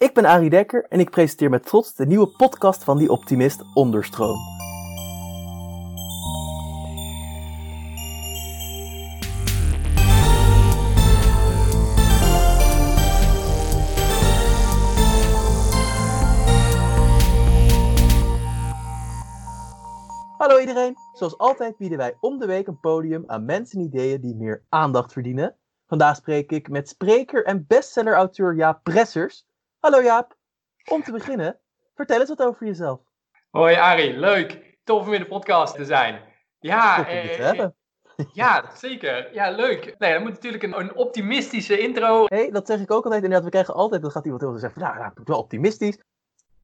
Ik ben Arie Dekker en ik presenteer met trots de nieuwe podcast van Die Optimist Onderstroom. Hallo iedereen! Zoals altijd bieden wij om de week een podium aan mensen en ideeën die meer aandacht verdienen. Vandaag spreek ik met spreker en bestseller-auteur Jaap Bressers. Hallo Jaap! Om te beginnen, vertel eens wat over jezelf. Hoi Arie, leuk. Tof om in de podcast te zijn. Ja, eh, ja zeker. Ja, leuk. Nee, dat moet natuurlijk een, een optimistische intro. Hey, dat zeg ik ook altijd. Inderdaad, we krijgen altijd, dan gaat iemand heel zeggen, nou, nou, ik ben wel optimistisch.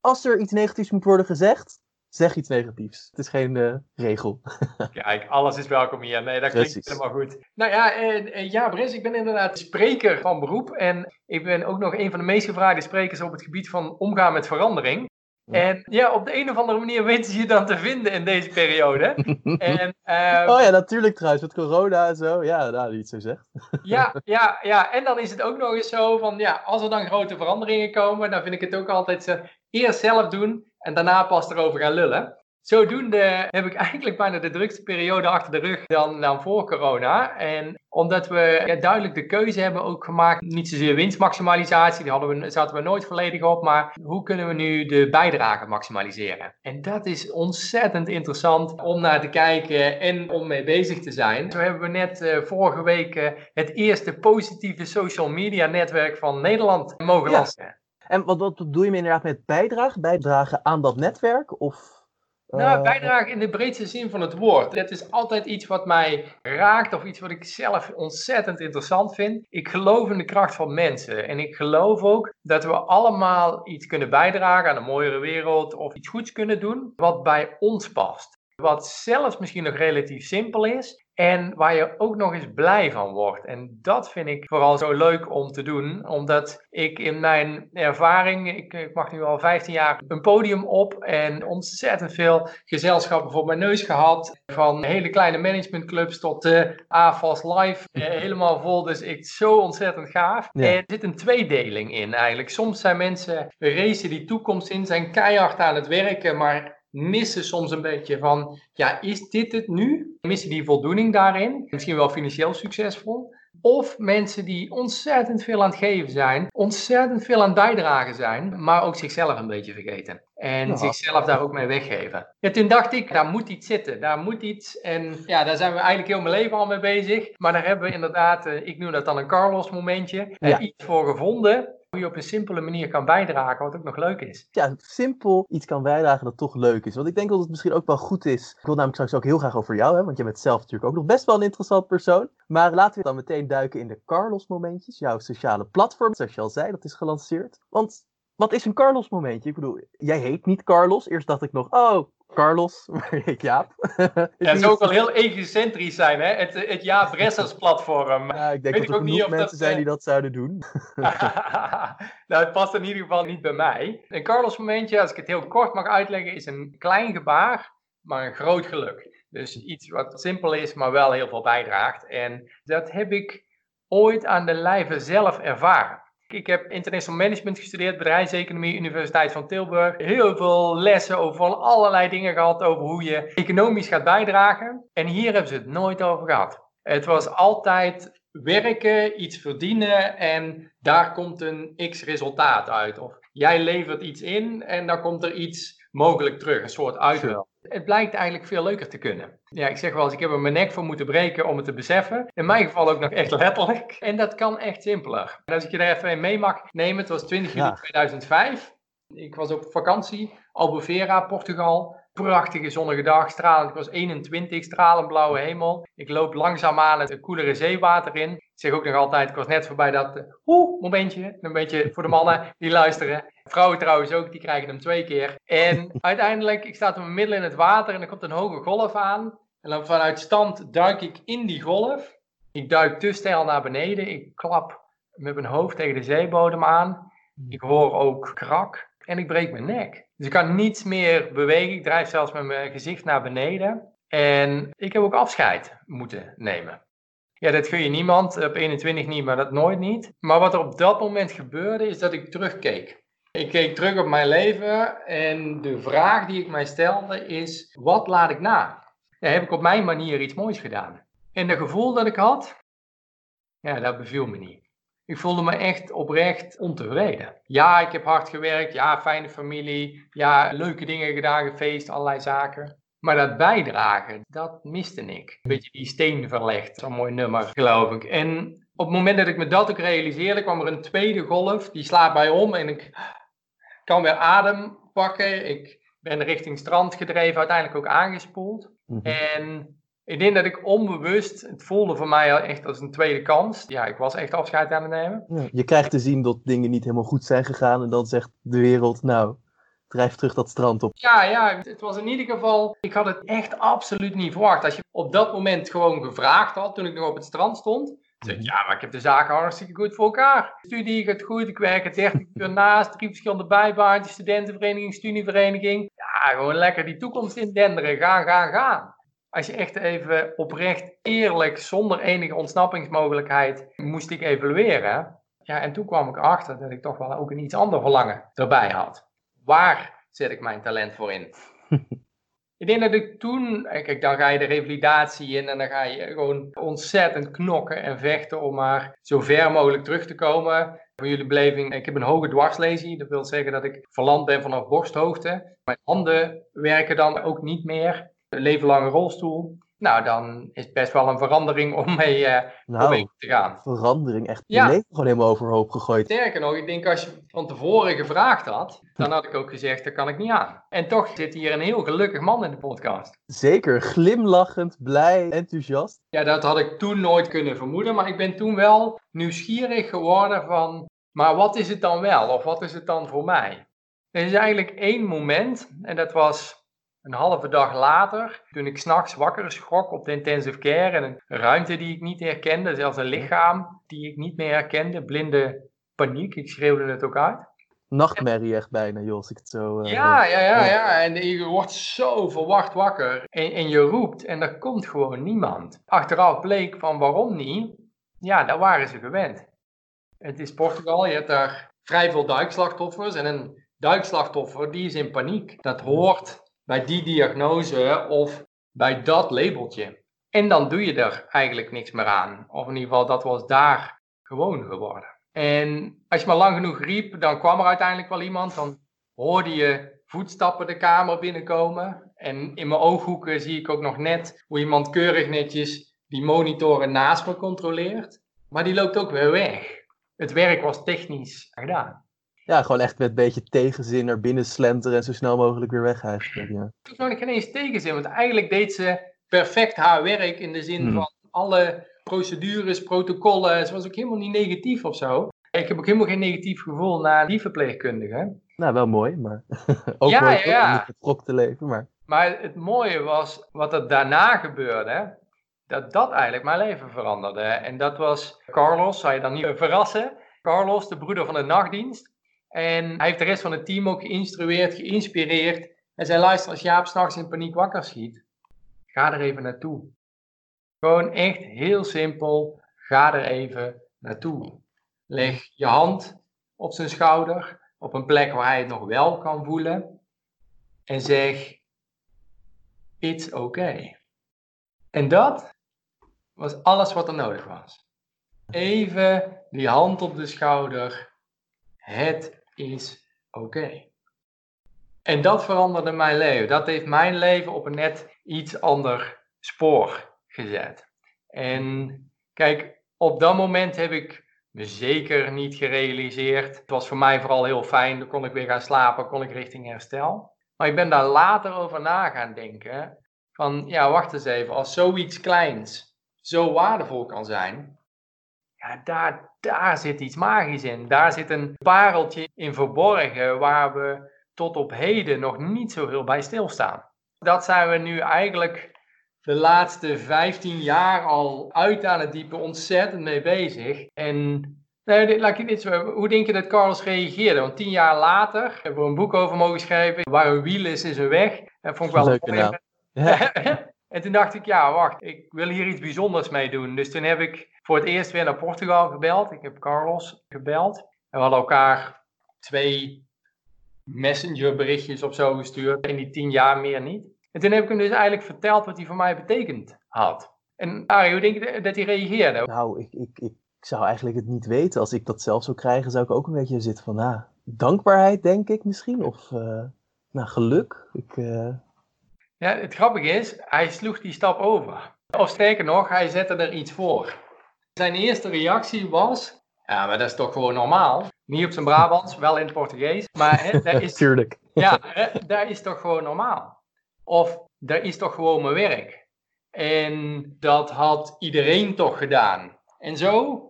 Als er iets negatiefs moet worden gezegd, zeg iets negatiefs. Het is geen eh, regel. Kijk, alles is welkom hier. Nee, dat klinkt Precies. helemaal goed. Nou ja, eh, ja, Briss, ik ben inderdaad spreker van beroep. En ik ben ook nog een van de meest gevraagde sprekers op het gebied van omgaan met verandering. En ja, op de een of andere manier weten ze je dan te vinden in deze periode. En, eh, Oh ja, natuurlijk trouwens, met corona en zo. Ja, nou, die het zo zegt. Ja, ja, ja, en dan is het ook nog eens zo van, ja, als er dan grote veranderingen komen, dan vind ik het ook altijd zo, eerst zelf doen en daarna pas erover gaan lullen. Zodoende heb ik eigenlijk bijna de drukste periode achter de rug dan, dan voor corona. En omdat we ja, duidelijk de keuze hebben ook gemaakt, niet zozeer winstmaximalisatie, die hadden we, zaten we nooit volledig op, maar hoe kunnen we nu de bijdrage maximaliseren? En dat is ontzettend interessant om naar te kijken en om mee bezig te zijn. Zo hebben we net eh, vorige week eh, het eerste positieve social media netwerk van Nederland mogen Ja. lanceren. En wat, wat doe je me inderdaad met bijdrage? Bijdragen aan dat netwerk? Of, Nou, eh, bijdrage in de breedste zin van het woord. Het is altijd iets wat mij raakt of iets wat ik zelf ontzettend interessant vind. Ik geloof in de kracht van mensen. En ik geloof ook dat we allemaal iets kunnen bijdragen aan een mooiere wereld of iets goeds kunnen doen wat bij ons past. Wat zelfs misschien nog relatief simpel is. En waar je ook nog eens blij van wordt. En dat vind ik vooral zo leuk om te doen. Omdat ik in mijn ervaring, ik, ik mag nu al 15 jaar een podium op. En ontzettend veel gezelschappen voor mijn neus gehad. Van hele kleine managementclubs tot de AFAS Live. eh, helemaal vol. Dus ik zo ontzettend gaaf. Ja. En er zit een tweedeling in eigenlijk. Soms zijn mensen, racen die toekomst in, zijn keihard aan het werken. Maar missen soms een beetje van, ja, is dit het nu? Missen die voldoening daarin? Misschien wel financieel succesvol. Of mensen die ontzettend veel aan het geven zijn, ontzettend veel aan het bijdragen zijn, maar ook zichzelf een beetje vergeten. En Ja. zichzelf daar ook mee weggeven. Ja, toen dacht ik, daar moet iets zitten, daar moet iets. En ja, daar zijn we eigenlijk heel mijn leven al mee bezig. Maar daar hebben we inderdaad, eh, ik noem dat dan een Carlos momentje, eh, Ja. iets voor gevonden. Hoe je op een simpele manier kan bijdragen, wat ook nog leuk is. ja, simpel iets kan bijdragen dat toch leuk is. Want ik denk dat het misschien ook wel goed is. Ik wil namelijk straks ook heel graag over jou want je bent zelf natuurlijk ook nog best wel een interessant persoon. Maar laten we dan meteen duiken in de Carlos-momentjes, jouw sociale platform, zoals je al zei, dat is gelanceerd. Want wat is een Carlos-momentje? Ik bedoel, jij heet niet Carlos. Eerst dacht ik nog, oh, Carlos, maar heet Jaap. Ja, het zou ook wel heel egocentrisch zijn, hè? Het, het Ja Bressers platform. Ja, ik denk Weet dat ik er ook niet of dat, mensen zijn eh, die dat zouden doen. nou, het past in ieder geval niet bij mij. Een Carlos momentje, als ik het heel kort mag uitleggen, is een klein gebaar, maar een groot geluk. Dus iets wat simpel is, maar wel heel veel bijdraagt. En dat heb ik ooit aan de lijve zelf ervaren. Ik heb international management gestudeerd, bedrijfseconomie, Universiteit van Tilburg. Heel veel lessen over allerlei dingen gehad over hoe je economisch gaat bijdragen. En hier hebben ze het nooit over gehad. Het was altijd werken, iets verdienen en daar komt een x resultaat uit. Of jij levert iets in en dan komt er iets mogelijk terug, een soort uitruil. Het blijkt eigenlijk veel leuker te kunnen. Ja, ik zeg wel eens, ik heb er mijn nek voor moeten breken om het te beseffen. In mijn geval ook nog echt letterlijk. En dat kan echt simpeler. En als ik je er even mee mag nemen, het was 20 juli Ja. 2005. Ik was op vakantie, Albufeira, Portugal. Prachtige zonnige dag, stralend. Ik was 21, stralend blauwe hemel. Ik loop langzaamaan het koelere zeewater in. Ik zeg ook nog altijd, ik was net voorbij dat eh, hoe momentje. Een beetje voor de mannen die luisteren. Vrouwen trouwens ook, die krijgen hem twee keer. En uiteindelijk, ik sta toen midden in het water en er komt een hoge golf aan. En dan vanuit stand duik ik in die golf. Ik duik te stijl naar beneden. Ik klap met mijn hoofd tegen de zeebodem aan. Ik hoor ook krak en ik breek mijn nek. Dus ik kan niets meer bewegen. Ik drijf zelfs met mijn gezicht naar beneden. En ik heb ook afscheid moeten nemen. Ja, dat gun je niemand. Op 21 niet, maar dat nooit niet. Maar wat er op dat moment gebeurde, is dat ik terugkeek. Ik keek terug op mijn leven en de vraag die ik mij stelde is: wat laat ik na? Heb ik op mijn manier iets moois gedaan? En het gevoel dat ik had, ja, dat beviel me niet. Ik voelde me echt oprecht ontevreden. Ja, ik heb hard gewerkt. Ja, fijne familie. Ja, leuke dingen gedaan, gefeest, allerlei zaken. Maar dat bijdragen, dat miste ik. Een beetje die steen verlegd. Zo'n mooi nummer, geloof ik. En op het moment dat ik me dat ook realiseerde, kwam er een tweede golf. Die slaat bij om en ik kan weer adem pakken. Ik ben richting strand gedreven, uiteindelijk ook aangespoeld. Mhm. En ik denk dat ik onbewust, het voelde voor mij echt als een tweede kans. Ja, ik was echt afscheid aan het nemen. Ja, Je krijgt te zien dat dingen niet helemaal goed zijn gegaan. En dan zegt de wereld, nou, drijf terug dat strand op. Ja, ja, het was in ieder geval, ik had het echt absoluut niet verwacht. Als je op dat moment gewoon gevraagd had, toen ik nog op het strand stond. Zeg ik, ja, maar ik heb de zaken hartstikke goed voor elkaar. Studie gaat goed, ik werk er 30 uur naast, drie verschillende bijbaantjes, studentenvereniging, studievereniging. Ja, gewoon lekker die toekomst in denderen, gaan, gaan, gaan. Als je echt even oprecht, eerlijk, zonder enige ontsnappingsmogelijkheid, moest ik evalueren. Ja, en toen kwam ik erachter dat ik toch wel ook een iets ander verlangen erbij had. Waar zet ik mijn talent voor in? ik denk dat ik toen, kijk, dan ga je de revalidatie in en dan ga je gewoon ontzettend knokken en vechten om maar zo ver mogelijk terug te komen. Voor jullie beleving, ik heb een hoge dwarslesie. Dat wil zeggen dat ik verlamd ben vanaf borsthoogte. Mijn handen werken dan ook niet meer. Een leven lang een rolstoel. Nou, dan is het best wel een verandering om mee, eh, om mee Nou, te gaan. verandering. Echt Ja. je leven gewoon helemaal overhoop gegooid. Sterker nog, ik denk als je van tevoren gevraagd had, dan had ik ook gezegd, dat kan ik niet aan. En toch zit hier een heel gelukkig man in de podcast. Zeker, glimlachend, blij, enthousiast. Ja, dat had ik toen nooit kunnen vermoeden, maar ik ben toen wel nieuwsgierig geworden van, maar wat is het dan wel? Of wat is het dan voor mij? Er is eigenlijk één moment, en dat was een halve dag later, toen ik s'nachts wakker schrok op de intensive care en een ruimte die ik niet herkende, zelfs een lichaam die ik niet meer herkende, blinde paniek, ik schreeuwde het ook uit. Nachtmerrie echt bijna, joh, als ik het zo... eh, Ja, ja, ja, ja. ja. En je wordt zo verwacht wakker. En, en je roept en er komt gewoon niemand. Achteraf bleek van waarom niet. Ja, daar waren ze gewend. Het is Portugal, je hebt daar vrij veel duikslachtoffers. En een duikslachtoffer, die is in paniek. Dat hoort bij die diagnose of bij dat labeltje. En dan doe je er eigenlijk niks meer aan. Of in ieder geval, dat was daar gewoon geworden. En als je maar lang genoeg riep, dan kwam er uiteindelijk wel iemand. Dan hoorde je voetstappen de kamer binnenkomen. En in mijn ooghoeken zie ik ook nog net hoe iemand keurig netjes die monitoren naast me controleert. Maar die loopt ook weer weg. Het werk was technisch gedaan. Ja, gewoon echt met een beetje tegenzin naar binnen slenteren en zo snel mogelijk weer weg eigenlijk. Ja. Nog geen eens tegenzin, want eigenlijk deed ze perfect haar werk in de zin Hmm. van alle procedures, protocollen. Ze was ook helemaal niet negatief of zo. Ik heb ook helemaal geen negatief gevoel naar die verpleegkundige. Nou, wel mooi, maar ook Ja, mooi ja, om te leven. Maar Maar het mooie was wat er daarna gebeurde, dat dat eigenlijk mijn leven veranderde. En dat was Carlos, zou je dan niet verrassen. Carlos, de broeder van de nachtdienst. En hij heeft de rest van het team ook geïnstrueerd, geïnspireerd. En zei, luister, als Jaap s'nachts in paniek wakker schiet, ga er even naartoe. Gewoon echt heel simpel, ga er even naartoe. Leg je hand op zijn schouder, op een plek waar hij het nog wel kan voelen. En zeg, it's okay. En dat was alles wat er nodig was. Even die hand op de schouder. Het is oké. En dat veranderde mijn leven. Dat heeft mijn leven op een net iets ander spoor gezet. En kijk, op dat moment heb ik me zeker niet gerealiseerd. Het was voor mij vooral heel fijn. Dan kon ik weer gaan slapen, kon ik richting herstel. Maar ik ben daar later over na gaan denken. Van ja, wacht eens even. Als zoiets kleins zo waardevol kan zijn. Ja, daar, daar zit iets magisch in. Daar zit een pareltje in verborgen waar we tot op heden nog niet zo heel bij stilstaan. Dat zijn we nu eigenlijk de laatste 15 jaar al uit aan het diepe ontzettend mee bezig. En nee, dit- laat ik dit zo, hoe denk je dat Carlos reageerde? Want tien jaar later hebben we een boek over mogen schrijven. Waar een wiel is, is een weg. Dat vond ik wel een naam. Ja. En toen dacht ik, ja, wacht, ik wil hier iets bijzonders mee doen. Dus toen heb ik voor het eerst weer naar Portugal gebeld. Ik heb Carlos gebeld. En we hadden elkaar twee messenger berichtjes of zo gestuurd. In die tien jaar meer niet. En toen heb ik hem dus eigenlijk verteld wat hij voor mij betekend had. En Arie, hoe denk je dat hij reageerde? Nou, ik, ik, ik zou eigenlijk het niet weten. Als ik dat zelf zou krijgen, zou ik ook een beetje zitten van, nou, dankbaarheid denk ik misschien. Of, uh, nou, geluk. Ik, uh... Ja, het grappige is, hij sloeg die stap over. Of sterker nog, hij zette er iets voor. Zijn eerste reactie was, ja, maar dat is toch gewoon normaal. Niet op zijn Brabants, wel in het Portugees. Maar hè, dat is, Tuurlijk. Ja, hè, dat is toch gewoon normaal. Of, dat is toch gewoon mijn werk. En dat had iedereen toch gedaan. En zo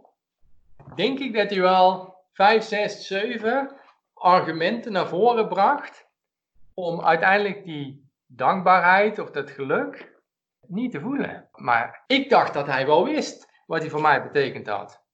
denk ik dat hij wel 5, 6, 7 argumenten naar voren bracht om uiteindelijk die dankbaarheid of dat geluk niet te voelen. Maar ik dacht dat hij wel wist wat hij voor mij betekend had.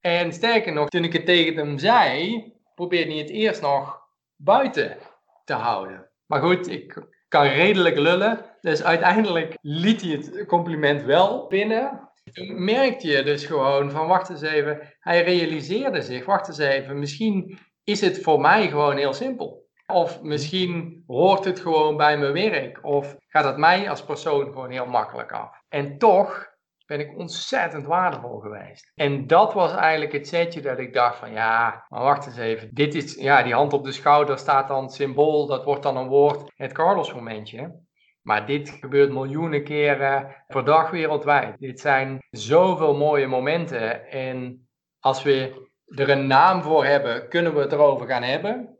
En sterker nog, toen ik het tegen hem zei, probeerde hij het eerst nog buiten te houden. Maar goed, ik kan redelijk lullen. Dus uiteindelijk liet hij het compliment wel binnen. Merkte je dus gewoon van wacht eens even. Hij realiseerde zich, wacht eens even, misschien is het voor mij gewoon heel simpel. Of misschien hoort het gewoon bij mijn werk. Of gaat het mij als persoon gewoon heel makkelijk af. En toch ben ik ontzettend waardevol geweest. En dat was eigenlijk het setje dat ik dacht van ja, maar wacht eens even. Dit is, ja, die hand op de schouder staat dan symbool, dat wordt dan een woord. Het Carlos momentje. Maar dit gebeurt miljoenen keren per dag wereldwijd. Dit zijn zoveel mooie momenten. En als we er een naam voor hebben, kunnen we het erover gaan hebben.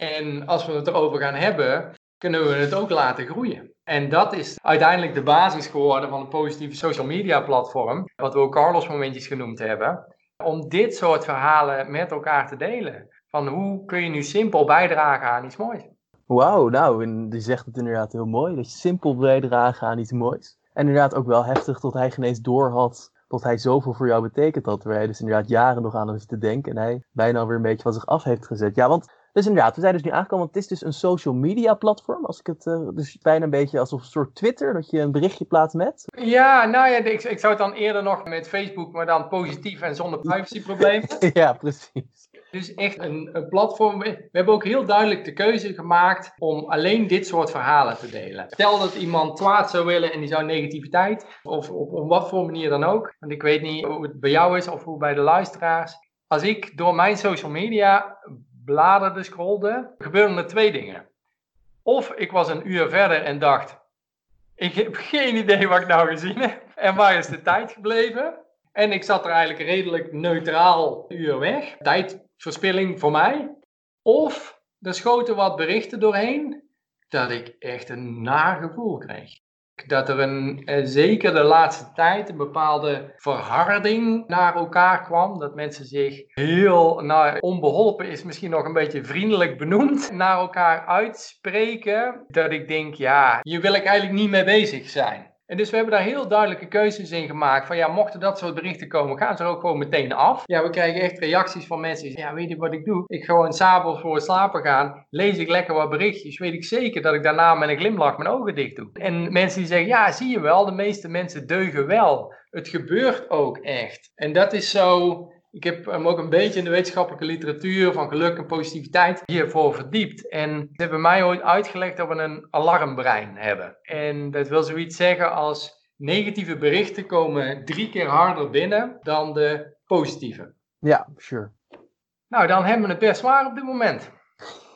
En als we het erover gaan hebben, kunnen we het ook laten groeien. En dat is uiteindelijk de basis geworden van een positieve social media platform, wat we ook Carlos momentjes genoemd hebben, om dit soort verhalen met elkaar te delen. Van hoe kun je nu simpel bijdragen aan iets moois? Wauw, nou, en die zegt het inderdaad heel mooi, dat je simpel bijdragen aan iets moois. En inderdaad ook wel heftig tot hij geen eens door had dat hij zoveel voor jou betekent had. Waar hij dus inderdaad jaren nog aan hem te denken en hij bijna weer een beetje van zich af heeft gezet. Ja, want dus inderdaad, we zijn dus nu aangekomen, want het is dus een social media platform. Als ik het, uh, dus bijna een beetje alsof een soort Twitter, dat je een berichtje plaatst met. Ja, nou ja, ik, ik zou het dan eerder nog met Facebook, maar dan positief en zonder privacyproblemen. ja, precies. Dus echt een, een, platform. We hebben ook heel duidelijk de keuze gemaakt om alleen dit soort verhalen te delen. Stel dat iemand kwaad zou willen en die zou negativiteit, of op, op wat voor manier dan ook. Want ik weet niet hoe het bij jou is of hoe bij de luisteraars. Als ik door mijn social media bladerde, scrolde, gebeurden er twee dingen. Of ik was een uur verder en dacht, ik heb geen idee wat ik nou gezien heb. En waar is de tijd gebleven? En ik zat er eigenlijk redelijk neutraal uur weg. Tijdverspilling voor mij. Of er schoten wat berichten doorheen dat ik echt een nagevoel kreeg dat er een, eh, zeker de laatste tijd een bepaalde verharding naar elkaar kwam. Dat mensen zich heel, nou onbeholpen is misschien nog een beetje vriendelijk benoemd, naar elkaar uitspreken. Dat ik denk, ja, hier wil ik eigenlijk niet mee bezig zijn. En dus we hebben daar heel duidelijke keuzes in gemaakt. Van ja, mochten dat soort berichten komen, gaan ze er ook gewoon meteen af. Ja, we krijgen echt reacties van mensen. Ja, weet je wat ik doe? Ik gewoon s'avonds voor het slapen gaan, lees ik lekker wat berichtjes. Weet ik zeker dat ik daarna met een glimlach mijn ogen dicht doe. En mensen die zeggen, ja, zie je wel, de meeste mensen deugen wel. Het gebeurt ook echt. En dat is zo ik heb hem ook een beetje in de wetenschappelijke literatuur van geluk en positiviteit hiervoor verdiept. En ze hebben mij ooit uitgelegd dat we een alarmbrein hebben. En dat wil zoiets zeggen als negatieve berichten komen drie keer harder binnen dan de positieve. Ja, sure. Nou, dan hebben we het best zwaar op dit moment.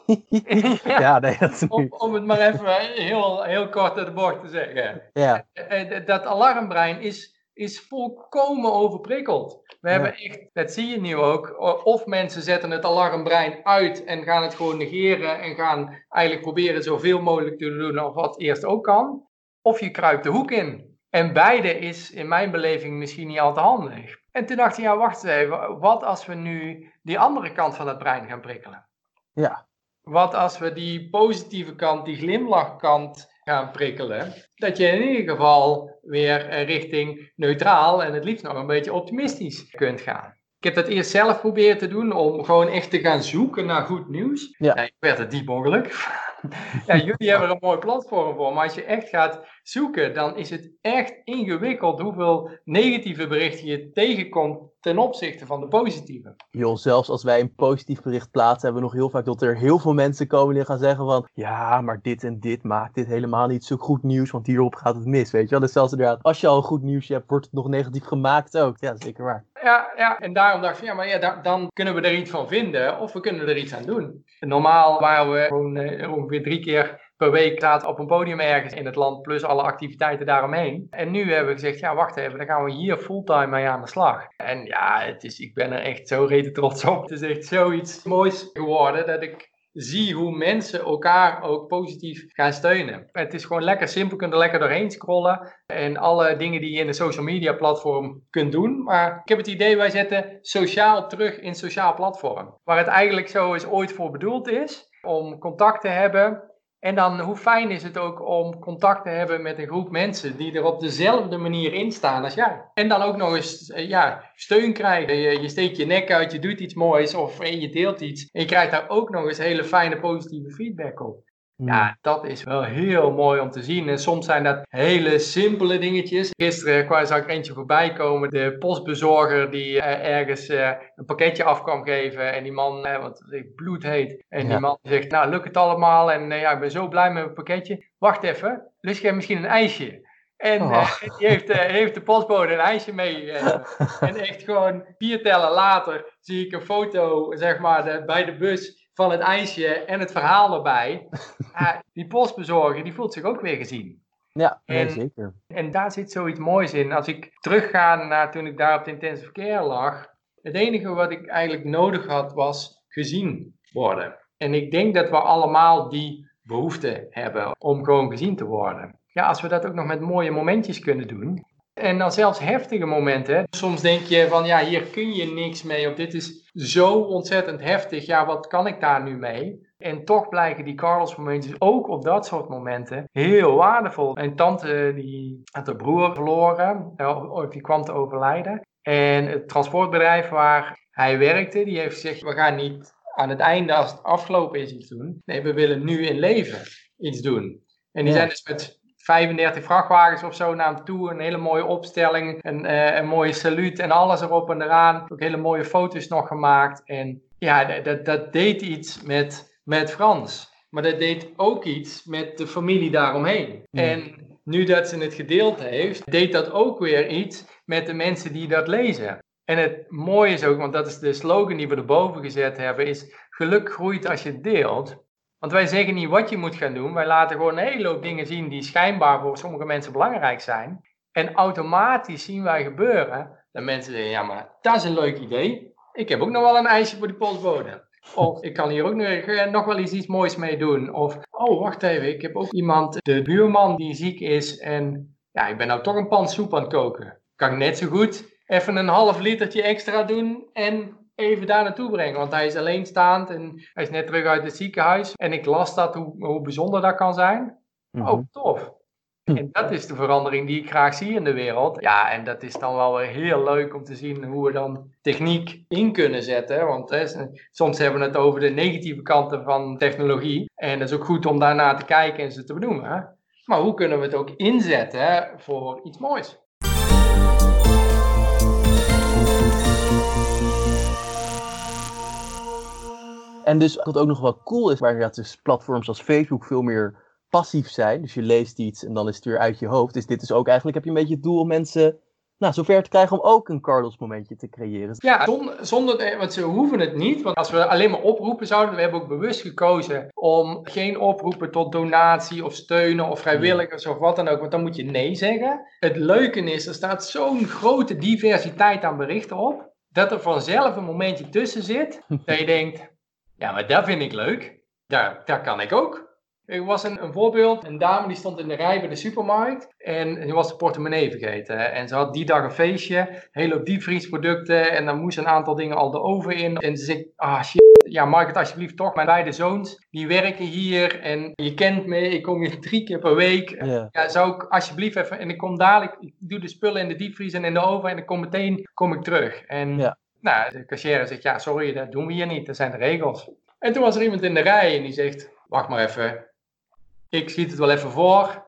ja, nee, dat is. Om, om, het maar even heel, heel kort uit de bocht te zeggen. Ja. Eh, eh, dat alarmbrein is, is volkomen overprikkeld. We hebben echt, dat zie je nu ook, of mensen zetten het alarmbrein uit en gaan het gewoon negeren en gaan eigenlijk proberen zoveel mogelijk te doen of wat eerst ook kan. Of je kruipt de hoek in. En beide is in mijn beleving misschien niet al te handig. En toen dacht ik, ja wacht eens even, wat als we nu die andere kant van het brein gaan prikkelen? Ja. Wat als we die positieve kant, die glimlachkant gaan prikkelen, dat je in ieder geval weer eh, richting neutraal en het liefst nog een beetje optimistisch kunt gaan. Ik heb dat eerst zelf proberen te doen om gewoon echt te gaan zoeken naar goed nieuws. Ja. ik werd het diep ongeluk. ja, jullie hebben er een mooi platform voor, maar als je echt gaat zoeken, dan is het echt ingewikkeld hoeveel negatieve berichten je tegenkomt ten opzichte van de positieve. Joh, zelfs als wij een positief bericht plaatsen, hebben we nog heel vaak dat er heel veel mensen komen die gaan zeggen van, ja, maar dit en dit maakt dit helemaal niet zo goed nieuws, want hierop gaat het mis, weet je wel. Dus zelfs inderdaad, als je al een goed nieuws hebt, wordt het nog negatief gemaakt ook. Ja, zeker waar. Ja, ja, en daarom dacht ik ja, maar ja, dan kunnen we er iets van vinden, of we kunnen er iets aan doen. normaal waren we gewoon uh, ongeveer drie keer per week staat op een podium ergens in het land, plus alle activiteiten daaromheen. En nu hebben we gezegd, ja wacht even, dan gaan we hier fulltime mee aan de slag. En ja, het is, ik ben er echt zo rete trots op. Het is echt zoiets moois geworden dat ik zie hoe mensen elkaar ook positief gaan steunen. Het is gewoon lekker simpel, er lekker doorheen scrollen en alle dingen die je in de social media platform kunt doen. Maar ik heb het idee, wij zetten sociaal terug in sociaal platform. Waar het eigenlijk zo is ooit voor bedoeld is, om contact te hebben en dan hoe fijn is het ook om contact te hebben met een groep mensen die er op dezelfde manier in staan als jij. En dan ook nog eens eh, ja, steun krijgen. Je, je steekt je nek uit, je doet iets moois of en je deelt iets. En je krijgt daar ook nog eens hele fijne positieve feedback op. Ja, dat is wel heel mooi om te zien. En soms zijn dat hele simpele dingetjes. Gisteren kwam, zag ik eentje voorbij komen. De postbezorger die uh, ergens uh, een pakketje af kwam geven. En die man, uh, want het bloed heet. En die man zegt, nou lukt het allemaal. En ja, ik ben zo blij met mijn pakketje. Wacht even, lust jij misschien een ijsje? En oh. die heeft, heeft, de postbode een ijsje mee. en echt gewoon vier tellen later zie ik een foto, zeg maar, de, bij de bus van het ijsje en het verhaal erbij. die postbezorger, die voelt zich ook weer gezien. Ja, en, zeker. En daar zit zoiets moois in. Als ik terugga naar toen ik daar op de intensive care lag, het enige wat ik eigenlijk nodig had was gezien worden. En ik denk dat we allemaal die behoefte hebben om gewoon gezien te worden. Ja, als we dat ook nog met mooie momentjes kunnen doen, en dan zelfs heftige momenten. Soms denk je van ja, hier kun je niks mee. Of dit is zo ontzettend heftig. Ja, wat kan ik daar nu mee? En toch blijken die Carlos momentjes ook op dat soort momenten heel waardevol. Een tante die had haar broer verloren. Of die kwam te overlijden. En het transportbedrijf waar hij werkte, die heeft gezegd, we gaan niet aan het einde als het afgelopen is iets doen. Nee, we willen nu in leven iets doen. En die zijn dus met 35 vrachtwagens of zo naar hem toe. Een hele mooie opstelling, een, uh, een mooie saluut en alles erop en eraan. Ook hele mooie foto's nog gemaakt. En ja, dat, dat deed iets met, met Frans. Maar dat deed ook iets met de familie daaromheen. Hmm. En nu dat ze het gedeeld heeft, deed dat ook weer iets met de mensen die dat lezen. En het mooie is ook, want dat is de slogan die we erboven gezet hebben, is geluk groeit als je deelt. Want wij zeggen niet wat je moet gaan doen. Wij laten gewoon een hele hoop dingen zien die schijnbaar voor sommige mensen belangrijk zijn. En automatisch zien wij gebeuren dat mensen zeggen: ja, maar dat is een leuk idee. Ik heb ook nog wel een ijsje voor die postbode. Of ik kan hier ook nog, nog wel eens iets moois mee doen. Of, oh, wacht even, ik heb ook iemand, de buurman die ziek is. En ja, ik ben nou toch een pan soep aan het koken. Kan ik net zo goed even een half litertje extra doen en even daar naartoe brengen. Want hij is alleenstaand en hij is net terug uit het ziekenhuis. En ik las dat, hoe, hoe bijzonder dat kan zijn. Mm Oh, tof. Hm. En dat is de verandering die ik graag zie in de wereld. Ja, en dat is dan wel weer heel leuk om te zien hoe we dan techniek in kunnen zetten. Want hè, soms hebben we het over de negatieve kanten van technologie. En dat is ook goed om daarna te kijken en ze te benoemen. Maar hoe kunnen we het ook inzetten voor iets moois? En dus wat ook nog wel cool is, waar dat dus platforms als Facebook veel meer passief zijn. Dus je leest iets en dan is het weer uit je hoofd. Is dit dus ook eigenlijk, heb je een beetje het doel om mensen nou, zover te krijgen om ook een Carlos momentje te creëren. Ja, zonder, zonder, want ze hoeven het niet. Want als we alleen maar oproepen zouden, we hebben ook bewust gekozen om geen oproepen tot donatie of steunen of vrijwilligers of wat dan ook. Want dan moet je nee zeggen. Het leuke is, er staat zo'n grote diversiteit aan berichten op. Dat er vanzelf een momentje tussen zit. dat je denkt, ja, maar dat vind ik leuk. Daar, daar kan ik ook. Er was een, een, voorbeeld, een dame die stond in de rij bij de supermarkt en ze was de portemonnee vergeten. En ze had die dag een feestje, hele hoop diepvriesproducten en dan moest een aantal dingen al de oven in. En ze zegt, ah shit, ja mag ik het alsjeblieft toch, mijn beide zoons, die werken hier en je kent me, ik kom hier drie keer per week. Ja. zou ik alsjeblieft even, en ik kom dadelijk, ik doe de spullen in de diepvries en in de oven en dan kom meteen kom ik terug. En ja. Nou, de cashier zegt, ja, sorry, dat doen we hier niet, dat zijn de regels. En toen was er iemand in de rij en die zegt, wacht maar even, ik schiet het wel even voor.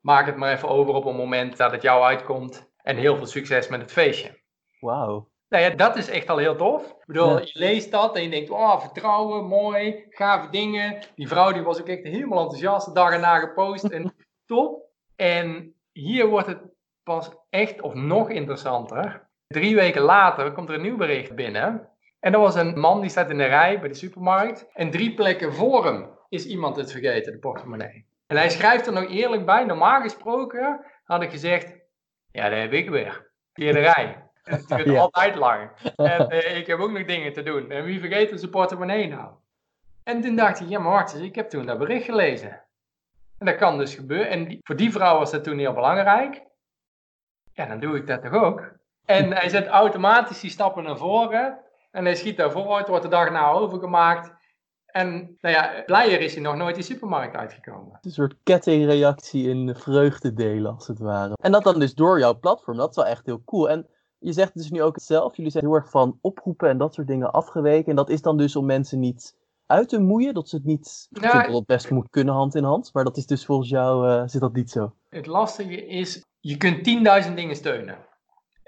Maak het maar even over op een moment dat het jou uitkomt. En heel veel succes met het feestje. Wauw. Nou ja, dat is echt al heel tof. Ik bedoel, je leest dat en je denkt, oh, vertrouwen, mooi, gave dingen. Die vrouw die was ook echt helemaal enthousiast, de dag erna gepost en top. En hier wordt het pas echt of nog interessanter. Drie weken later komt er een nieuw bericht binnen. En er was een man die staat in de rij bij de supermarkt. En drie plekken voor hem is iemand het vergeten, de portemonnee. En hij schrijft er nog eerlijk bij, normaal gesproken had ik gezegd, ja, daar heb ik weer. Via de rij. Het duurt Ja. altijd lang. En eh, ik heb ook nog dingen te doen. En wie vergeet er zijn portemonnee nou? En toen dacht ik, ja maar wacht eens, ik heb toen dat bericht gelezen. En dat kan dus gebeuren. En die- voor die vrouw was dat toen heel belangrijk. Ja, dan doe ik dat toch ook. En hij zet automatisch die stappen naar voren. En hij schiet daar vooruit, wordt de dag na overgemaakt. En nou ja, blijer is hij nog nooit die supermarkt uitgekomen. Een soort kettingreactie in vreugde delen, als het ware. En dat dan dus door jouw platform, dat is wel echt heel cool. En je zegt dus nu ook het zelf, jullie zijn heel erg van oproepen en dat soort dingen afgeweken. En dat is dan dus om mensen niet uit te moeien, dat ze het niet... Ik Ja, vind dat het best moet kunnen hand in hand, maar dat is dus volgens jou, eh, zit dat niet zo. Het lastige is, je kunt 10.000 dingen steunen.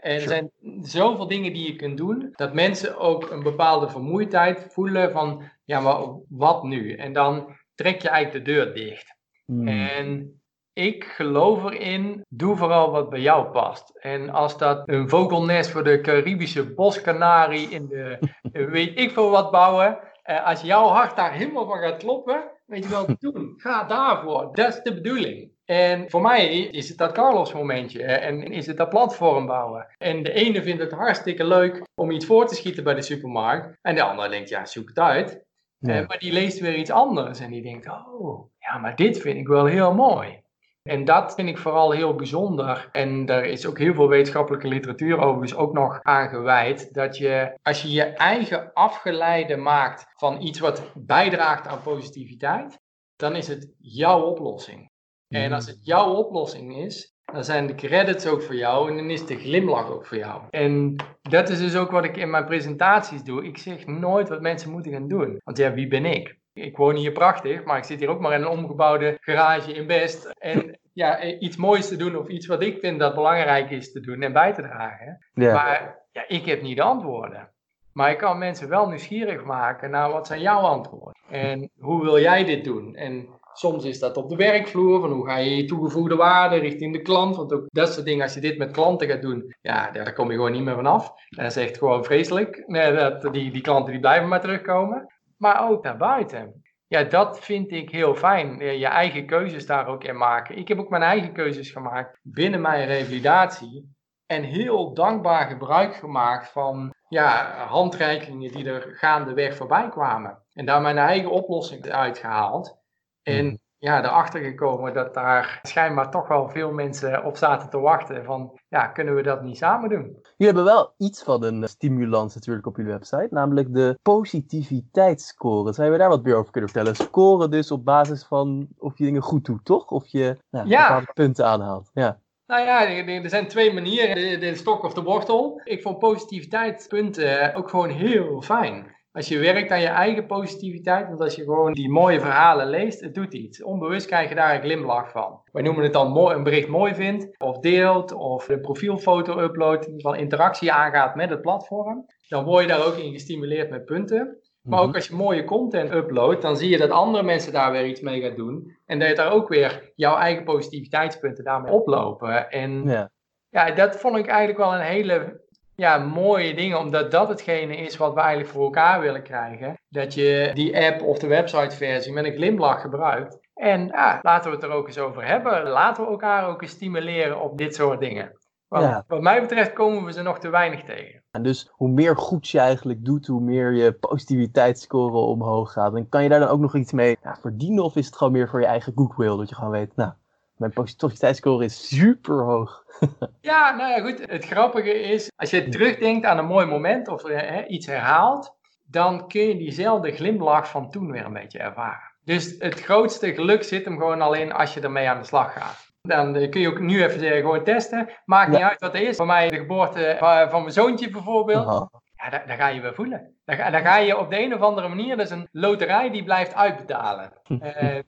En er Sure. zijn zoveel dingen die je kunt doen, dat mensen ook een bepaalde vermoeidheid voelen van, ja, maar wat nu? En dan trek je eigenlijk de deur dicht. Hmm. En ik geloof erin, doe vooral wat bij jou past. En als dat een vogelnest voor de Caribische boskanarie in de, weet ik veel wat bouwen, eh, als jouw hart daar helemaal van gaat kloppen, weet je wel, doen. Ga daarvoor. Dat is de bedoeling. En voor mij is het dat Carlos momentje en is het dat platform bouwen. En de ene vindt het hartstikke leuk om iets voor te schieten bij de supermarkt. En de andere denkt, ja, zoek het uit. Ja. Eh, maar die leest weer iets anders en die denkt, oh, ja, maar dit vind ik wel heel mooi. En dat vind ik vooral heel bijzonder. En daar is ook heel veel wetenschappelijke literatuur overigens ook nog aan gewijd. Dat je, als je je eigen afgeleide maakt van iets wat bijdraagt aan positiviteit, dan is het jouw oplossing. En als het jouw oplossing is, dan zijn de credits ook voor jou en dan is de glimlach ook voor jou. En dat is dus ook wat ik in mijn presentaties doe. Ik zeg nooit wat mensen moeten gaan doen. Want ja, wie ben ik? Ik woon hier prachtig, maar ik zit hier ook maar in een omgebouwde garage in Best. En ja, iets moois te doen of iets wat ik vind dat belangrijk is te doen en bij te dragen. Maar ja, ik heb niet de antwoorden. Maar ik kan mensen wel nieuwsgierig maken naar wat zijn jouw antwoorden. En hoe wil jij dit doen? En soms is dat op de werkvloer, van hoe ga je je toegevoegde waarde richting de klant. Want ook dat soort dingen, als je dit met klanten gaat doen, ja, daar kom je gewoon niet meer vanaf. Dat is echt gewoon vreselijk. Nee, dat, die, die klanten die blijven maar terugkomen. Maar ook daarbuiten. Ja, dat vind ik heel fijn. Je je eigen keuzes daar ook in maken. Ik heb ook mijn eigen keuzes gemaakt binnen mijn revalidatie. En heel dankbaar gebruik gemaakt van ja, handreikingen die er gaandeweg voorbij kwamen. En daar mijn eigen oplossing uitgehaald. En ja, erachter gekomen dat daar schijnbaar toch wel veel mensen op zaten te wachten. Van ja, kunnen we dat niet samen doen? Jullie hebben wel iets van een eh, stimulans natuurlijk op jullie website, namelijk de positiviteitsscore. Zou je daar wat meer over kunnen vertellen? Scoren dus op basis van of je dingen goed doet, toch? Of je nou, Ja. bepaalde punten aanhaalt. Ja. Nou ja, er zijn twee manieren. De, de stok of de wortel. Ik vond positiviteitspunten ook gewoon heel fijn. Als je werkt aan je eigen positiviteit, want als je gewoon die mooie verhalen leest, het doet iets. Onbewust krijg je daar een glimlach van. Wij noemen het dan mooi, een bericht mooi vindt, of deelt, of een profielfoto uploadt, geval interactie aangaat met het platform. Dan word je daar ook in gestimuleerd met punten. Maar ook als je mooie content uploadt, dan zie je dat andere mensen daar weer iets mee gaan doen. En dat je daar ook weer jouw eigen positiviteitspunten daarmee oplopen. En Ja. ja, dat vond ik eigenlijk wel een hele ja, mooie ding, omdat dat hetgene is wat we eigenlijk voor elkaar willen krijgen. Dat je die app of de websiteversie met een glimlach gebruikt. En ja, laten we het er ook eens over hebben. Laten we elkaar ook eens stimuleren op dit soort dingen. Want Ja. wat mij betreft komen we ze nog te weinig tegen. En dus hoe meer goeds je eigenlijk doet, hoe meer je positiviteitsscore omhoog gaat. En kan je daar dan ook nog iets mee ja, verdienen? Of is het gewoon meer voor je eigen goodwill? Dat je gewoon weet, nou, mijn positiviteitsscore is super hoog. Ja, nou ja, goed. Het grappige is, als je terugdenkt aan een mooi moment of eh, hè, iets herhaalt, dan kun je diezelfde glimlach van toen weer een beetje ervaren. Dus het grootste geluk zit hem gewoon al in als je ermee aan de slag gaat. Dan eh, kun je ook nu even zeggen, gewoon testen. Maakt niet uit wat het is. Voor mij de geboorte van, van mijn zoontje bijvoorbeeld. Ja, daar, daar ga je weer voelen. Daar, ga- ga je op de een of andere manier, dat is een loterij die blijft uitbetalen. Eh,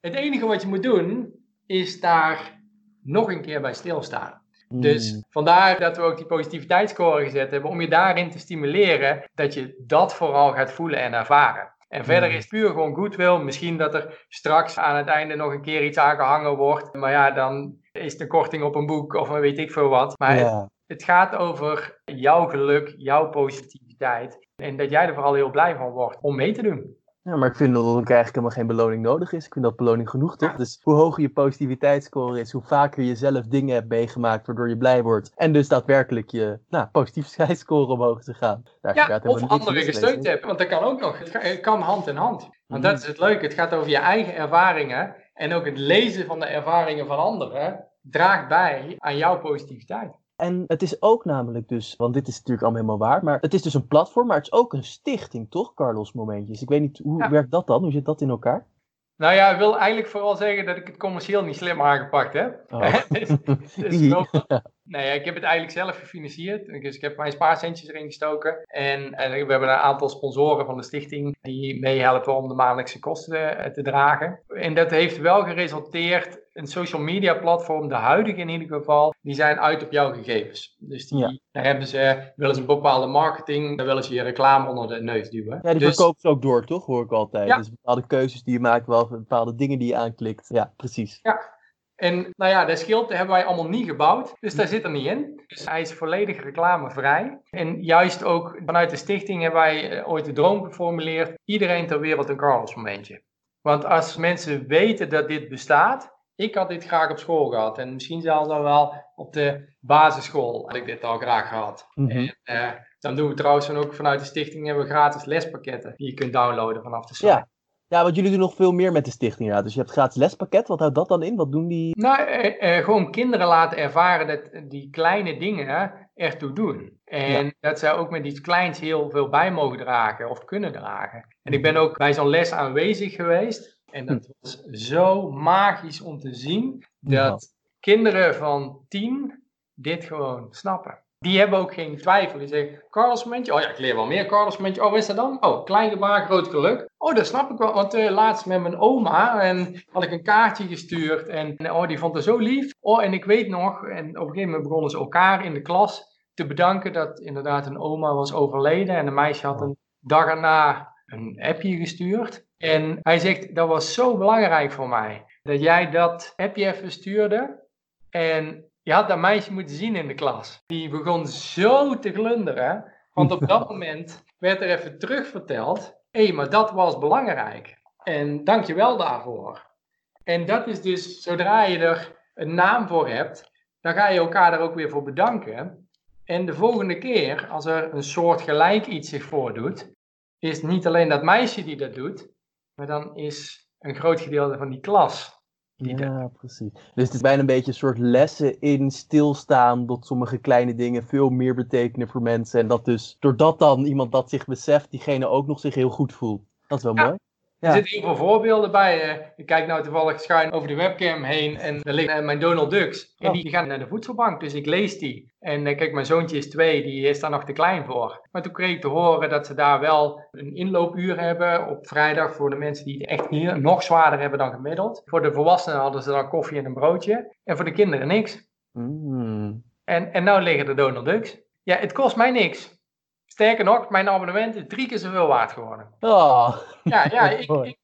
Het enige wat je moet doen, is daar nog een keer bij stilstaan. Dus Mm. vandaar dat we ook die positiviteitsscore gezet hebben, om je daarin te stimuleren dat je dat vooral gaat voelen en ervaren. En verder Mm. is het puur gewoon goodwill. Misschien dat er straks aan het einde nog een keer iets aangehangen wordt. Maar ja, dan is het een korting op een boek of weet ik veel wat. Maar het gaat over jouw geluk, jouw positiviteit. En dat jij er vooral heel blij van wordt om mee te doen. Ja, maar ik vind dat er eigenlijk helemaal geen beloning nodig is. Ik vind dat beloning genoeg, toch? Dus hoe hoger je positiviteitsscore is, hoe vaker je zelf dingen hebt meegemaakt waardoor je blij wordt. En dus daadwerkelijk je nou, positiviteitsscore omhoog te gaan. Daar Ja, of anderen gesteund hebben. Want dat kan ook nog. Het kan hand in hand. Want Mhm. dat is het leuke. Het gaat over je eigen ervaringen. En ook het lezen van de ervaringen van anderen draagt bij aan jouw positiviteit. En het is ook namelijk dus, want dit is natuurlijk allemaal helemaal waar, maar het is dus een platform, maar het is ook een stichting, toch, Carlos Momentjes? Ik weet niet, hoe Ja. werkt dat dan? Hoe zit dat in elkaar? Nou ja, ik wil eigenlijk vooral zeggen dat ik het commercieel niet slim aangepakt heb. Oh. dus, dus ja, ik heb het eigenlijk zelf gefinancierd. Dus ik heb mijn spaarcentjes erin gestoken. En, en we hebben een aantal sponsoren van de stichting die meehelpen om de maandelijkse kosten eh, te dragen. En dat heeft wel geresulteerd, een social media platform, de huidige in ieder geval, die zijn uit op jouw gegevens. Dus die, Ja. daar hebben ze, willen ze een bepaalde marketing, daar willen ze je reclame onder de neus duwen. Ja, die Dus- verkoopt ze ook door, toch? Hoor ik altijd. Ja. Dus bepaalde keuzes die je maakt, wel bepaalde dingen die je aanklikt. Ja, precies. En nou ja, dat schild hebben wij allemaal niet gebouwd, dus daar zit er niet in. Dus hij is volledig reclamevrij. En juist ook vanuit de stichting hebben wij eh, ooit de droom geformuleerd, iedereen ter wereld een Carlos momentje. Want als mensen weten dat dit bestaat, ik had dit graag op school gehad en misschien zelfs al wel op de basisschool had ik dit al graag gehad. Mhm. En eh, dan doen we trouwens dan ook vanuit de stichting hebben we gratis lespakketten die je kunt downloaden vanaf de site. Ja. Ja, want jullie doen nog veel meer met de stichting. Ja. Dus je hebt gratis lespakket. Wat houdt dat dan in? Wat doen die? Nou, eh, eh, gewoon kinderen laten ervaren dat die kleine dingen ertoe doen. En dat zij ook met iets kleins heel veel bij mogen dragen of kunnen dragen. En ik ben ook bij zo'n les aanwezig geweest. En dat was zo magisch om te zien dat kinderen van tien dit gewoon snappen. Die hebben ook geen twijfel. Die zeggen, Carlos momentje. Oh ja, ik leer wel meer Carlos momentje. Oh, wat is dat dan? Oh, klein gebaar, groot geluk. Oh, dat snap ik wel. Want eh, laatst met mijn oma en had ik een kaartje gestuurd. En, en, oh, die vond het zo lief. Oh, en ik weet nog. En op een gegeven moment begonnen ze elkaar in de klas te bedanken dat inderdaad een oma was overleden. En een meisje had een dag erna een appje gestuurd. En hij zegt, dat was zo belangrijk voor mij. Dat jij dat appje even stuurde. En je had dat meisje moeten zien in de klas. Die begon zo te glunderen. Want op dat moment werd er even terugverteld. Hé, maar dat was belangrijk. En dank je wel daarvoor. En dat is dus, zodra je er een naam voor hebt, dan ga je elkaar daar ook weer voor bedanken. En de volgende keer, als er een soort gelijk iets zich voordoet, is niet alleen dat meisje die dat doet, maar dan is een groot gedeelte van die klas Ja, precies. Dus het is bijna een beetje een soort lessen in stilstaan. Dat sommige kleine dingen veel meer betekenen voor mensen. En dat dus, doordat dan iemand dat zich beseft, diegene ook nog zich heel goed voelt. Dat is wel Ja. mooi. Er zitten heel veel voorbeelden bij. ik kijk nou toevallig schuin over de webcam heen en daar liggen eh, mijn Donald Ducks. En Oh. die gaan naar de voedselbank, dus ik lees die. En eh, kijk, mijn zoontje is twee, die is daar nog te klein voor. Maar toen kreeg ik te horen dat ze daar wel een inloopuur hebben op vrijdag voor de mensen die het echt heel, nog zwaarder hebben dan gemiddeld. Voor de volwassenen hadden ze dan koffie en een broodje. En voor de kinderen niks. Mm. En, en nou liggen de Donald Ducks. Ja, het kost mij niks. Sterker nog, mijn abonnement is drie keer zoveel waard geworden. Oh. Ja, ja, ik, ik,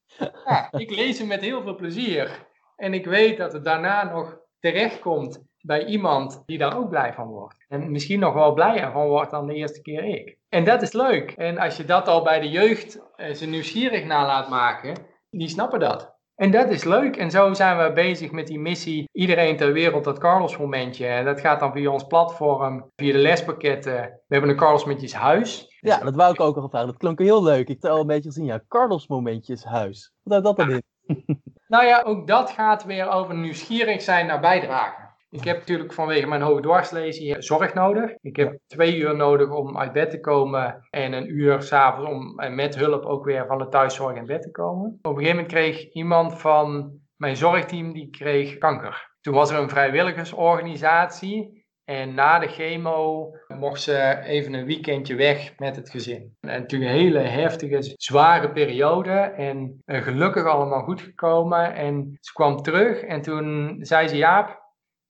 ja, ik lees hem met heel veel plezier. En ik weet dat het daarna nog terechtkomt bij iemand die daar ook blij van wordt. En misschien nog wel blijer van wordt dan de eerste keer ik. En dat is leuk. En als je dat al bij de jeugd eh, ze nieuwsgierig na laat maken, die snappen dat. En dat is leuk. En zo zijn we bezig met die missie. Iedereen ter wereld dat Carlos momentje. En dat gaat dan via ons platform, via de lespakketten. We hebben een Carlos momentjes huis. Ja, dat wou ik ook al vragen. Dat klonk heel leuk. Ik heb al een beetje gezien. Ja, Carlos momentjes huis. Wat houdt dat dan in? Nou ja, ook dat gaat weer over nieuwsgierig zijn naar bijdragen. Ik heb natuurlijk vanwege mijn hoge dwarslesie zorg nodig. Ik heb twee uur nodig om uit bed te komen en een uur s'avonds om eh, met hulp ook weer van de thuiszorg in bed te komen. Op een gegeven moment kreeg iemand van mijn zorgteam die kreeg kanker. Toen was er een vrijwilligersorganisatie En na de chemo mocht ze even een weekendje weg met het gezin. En natuurlijk een hele heftige, zware periode. En uh, gelukkig allemaal goed gekomen. En ze kwam terug en toen zei ze: Jaap,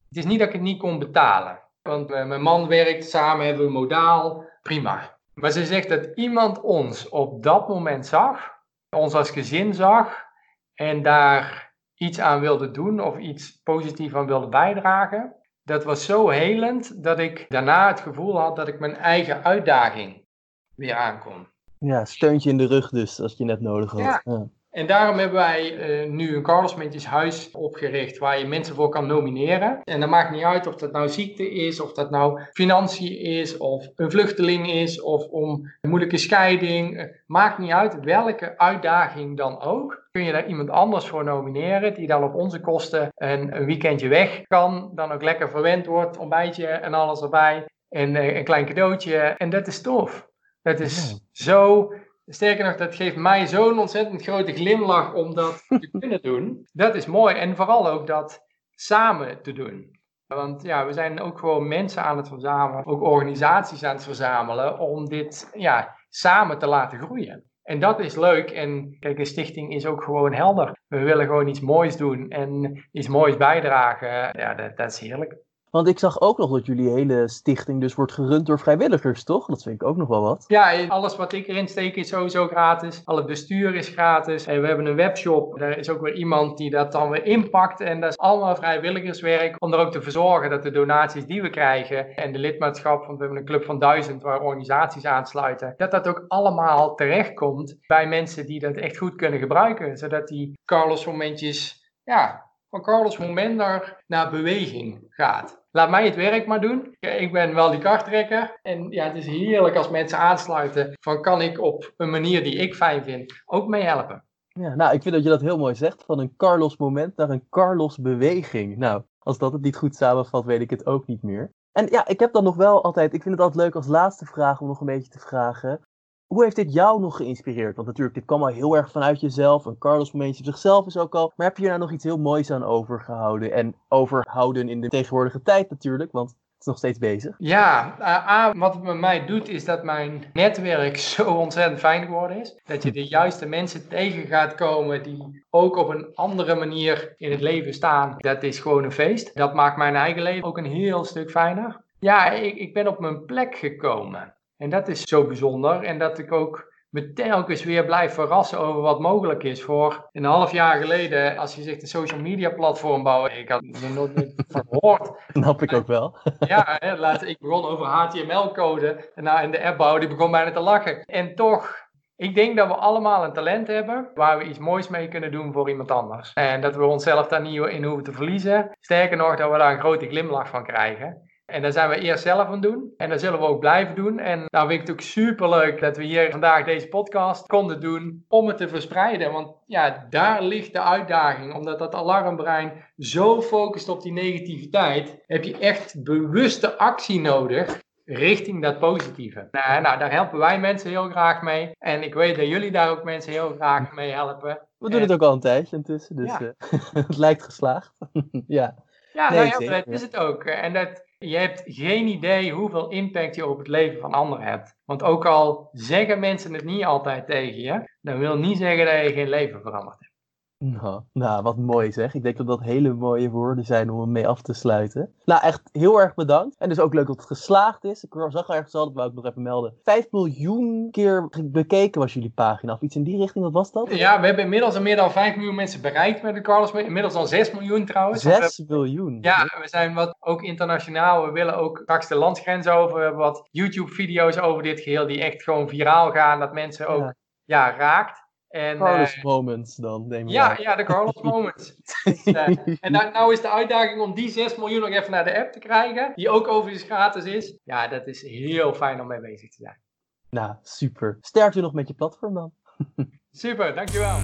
het is niet dat ik het niet kon betalen. Want uh, mijn man werkt, samen hebben we modaal, prima. Maar ze zegt dat iemand ons op dat moment zag, ons als gezin zag en daar iets aan wilde doen of iets positief aan wilde bijdragen dat was zo helend dat ik daarna het gevoel had dat ik mijn eigen uitdaging weer aankon. Ja, steuntje in de rug dus, als je net nodig had. Ja. En daarom hebben wij uh, nu een Carlos huis opgericht waar je mensen voor kan nomineren. En dat maakt niet uit of dat nou ziekte is, of dat nou financiën is, of een vluchteling is, of om een moeilijke scheiding. Maakt niet uit welke uitdaging dan ook. Kun je daar iemand anders voor nomineren die dan op onze kosten een, een weekendje weg kan. Dan ook lekker verwend wordt, ontbijtje en alles erbij. En uh, een klein cadeautje. En dat is tof. Dat is zo Sterker nog, dat geeft mij zo'n ontzettend grote glimlach om dat te kunnen doen. Dat is mooi. En vooral ook dat samen te doen. Want ja, we zijn ook gewoon mensen aan het verzamelen, ook organisaties aan het verzamelen, om dit ja, samen te laten groeien. En dat is leuk. En kijk, een stichting is ook gewoon helder. We willen gewoon iets moois doen en iets moois bijdragen. Ja, dat, dat is heerlijk. Want ik zag ook nog dat jullie hele stichting dus wordt gerund door vrijwilligers, toch? Dat vind ik ook nog wel wat. Ja, alles wat ik erin steek is sowieso gratis. Al het bestuur is gratis. En we hebben een webshop. Daar is ook weer iemand die dat dan weer inpakt. En dat is allemaal vrijwilligerswerk om er ook te verzorgen dat de donaties die we krijgen en de lidmaatschap, want we hebben een club van duizend waar organisaties aansluiten, dat dat ook allemaal terechtkomt bij mensen die dat echt goed kunnen gebruiken. Zodat die Carlos momentjes, ja, van Carlos moment naar, beweging gaat. Laat mij het werk maar doen. Ik ben wel die karttrekker. En ja, het is heerlijk als mensen aansluiten van kan ik op een manier die ik fijn vind ook meehelpen. Ja, nou, ik vind dat je dat heel mooi zegt. Van een Carlos moment naar een Carlos beweging. Nou, als dat het niet goed samenvat, weet ik het ook niet meer. En ja, ik heb dan nog wel altijd, ik vind het altijd leuk als laatste vraag om nog een beetje te vragen. Hoe heeft dit jou nog geïnspireerd? Want natuurlijk, dit kwam al heel erg vanuit jezelf. Een Carlos momentje zichzelf is ook al. Maar heb je er nou nog iets heel moois aan overgehouden? En overhouden in de tegenwoordige tijd natuurlijk, want het is nog steeds bezig. Ja, uh, A, wat het met mij doet, is dat mijn netwerk zo ontzettend fijn geworden is. Dat je de juiste mensen tegen gaat komen die ook op een andere manier in het leven staan. Dat is gewoon een feest. Dat maakt mijn eigen leven ook een heel stuk fijner. Ja, ik, ik ben op mijn plek gekomen. En dat is zo bijzonder. En dat ik ook me telkens weer blijf verrassen over wat mogelijk is. Voor een half jaar geleden, als je zegt een social media platform bouwen, ik had er nooit meer van gehoord. Snap ik ook wel. ja, hè, laat, ik begon over HTML-code en, nou, en de app bouwen, die begon bijna te lachen. En toch, ik denk dat we allemaal een talent hebben waar we iets moois mee kunnen doen voor iemand anders. En dat we onszelf daar niet in hoeven te verliezen. Sterker nog, dat we daar een grote glimlach van krijgen. En daar zijn we eerst zelf aan doen. En dat zullen we ook blijven doen. En nou vind ik het ook superleuk dat we hier vandaag deze podcast konden doen om het te verspreiden. Want ja, daar ligt de uitdaging. Omdat dat alarmbrein zo focust op die negativiteit, heb je echt bewuste actie nodig richting dat positieve. Nou, nou, daar helpen wij mensen heel graag mee. En ik weet dat jullie daar ook mensen heel graag mee helpen. We doen het ook al een tijdje intussen, dus ja. uh, het lijkt geslaagd. ja. Ja, nee, nou ja, dat is het ook. En dat, je hebt geen idee hoeveel impact je op het leven van anderen hebt. Want ook al zeggen mensen het niet altijd tegen je, dan wil niet zeggen dat je geen leven veranderd hebt. Nou, nou, wat mooi zeg. Ik denk dat dat hele mooie woorden zijn om hem mee af te sluiten. Nou, echt heel erg bedankt. En dus ook leuk dat het geslaagd is. Ik zag ergens al, dat wou ik nog even melden. 5 miljoen keer bekeken was jullie pagina. Of iets in die richting, wat was dat? Ja, we hebben inmiddels al meer dan 5 miljoen mensen bereikt met de Carlos. Inmiddels al 6 miljoen trouwens. 6 miljoen? Ja, we zijn wat ook internationaal. We willen ook straks de landsgrens over. We hebben wat YouTube-video's over dit geheel die echt gewoon viraal gaan. Dat mensen ook ja raakt. En, Carlos uh, Moments dan, denk ik. Ja, ja, de Carlos Moments. dus, uh, en nou, nou, is de uitdaging om die 6 miljoen nog even naar de app te krijgen, die ook overigens gratis is. Ja, dat is heel fijn om mee bezig te zijn. Nou, super. Sterkte nog met je platform dan. super, dankjewel.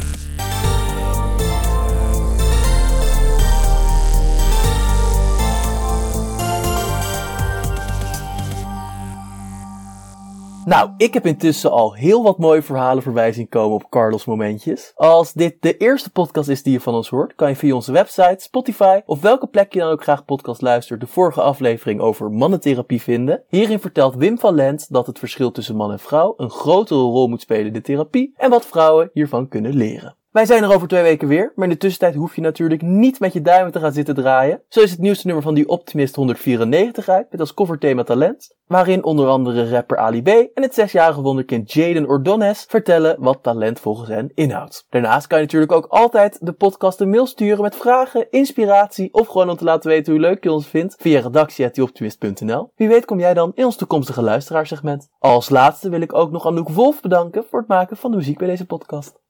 Nou, ik heb intussen al heel wat mooie verhalen voorbij zien komen op Carlos Momentjes. Als dit de eerste podcast is die je van ons hoort, kan je via onze website, Spotify of welke plek je dan ook graag podcast luistert de vorige aflevering over mannentherapie vinden. Hierin vertelt Wim van Lent dat het verschil tussen man en vrouw een grotere rol moet spelen in de therapie en wat vrouwen hiervan kunnen leren. Wij zijn er over twee weken weer, maar in de tussentijd hoef je natuurlijk niet met je duimen te gaan zitten draaien. Zo is het nieuwste nummer van die Optimist 194 uit, met als coverthema talent, waarin onder andere rapper Ali B en het zesjarige wonderkind Jaden Ordonez vertellen wat talent volgens hen inhoudt. Daarnaast kan je natuurlijk ook altijd de podcast een mail sturen met vragen, inspiratie of gewoon om te laten weten hoe leuk je ons vindt via redactie.optimist.nl. Wie weet kom jij dan in ons toekomstige luisteraarsegment. Als laatste wil ik ook nog Anouk Wolf bedanken voor het maken van de muziek bij deze podcast.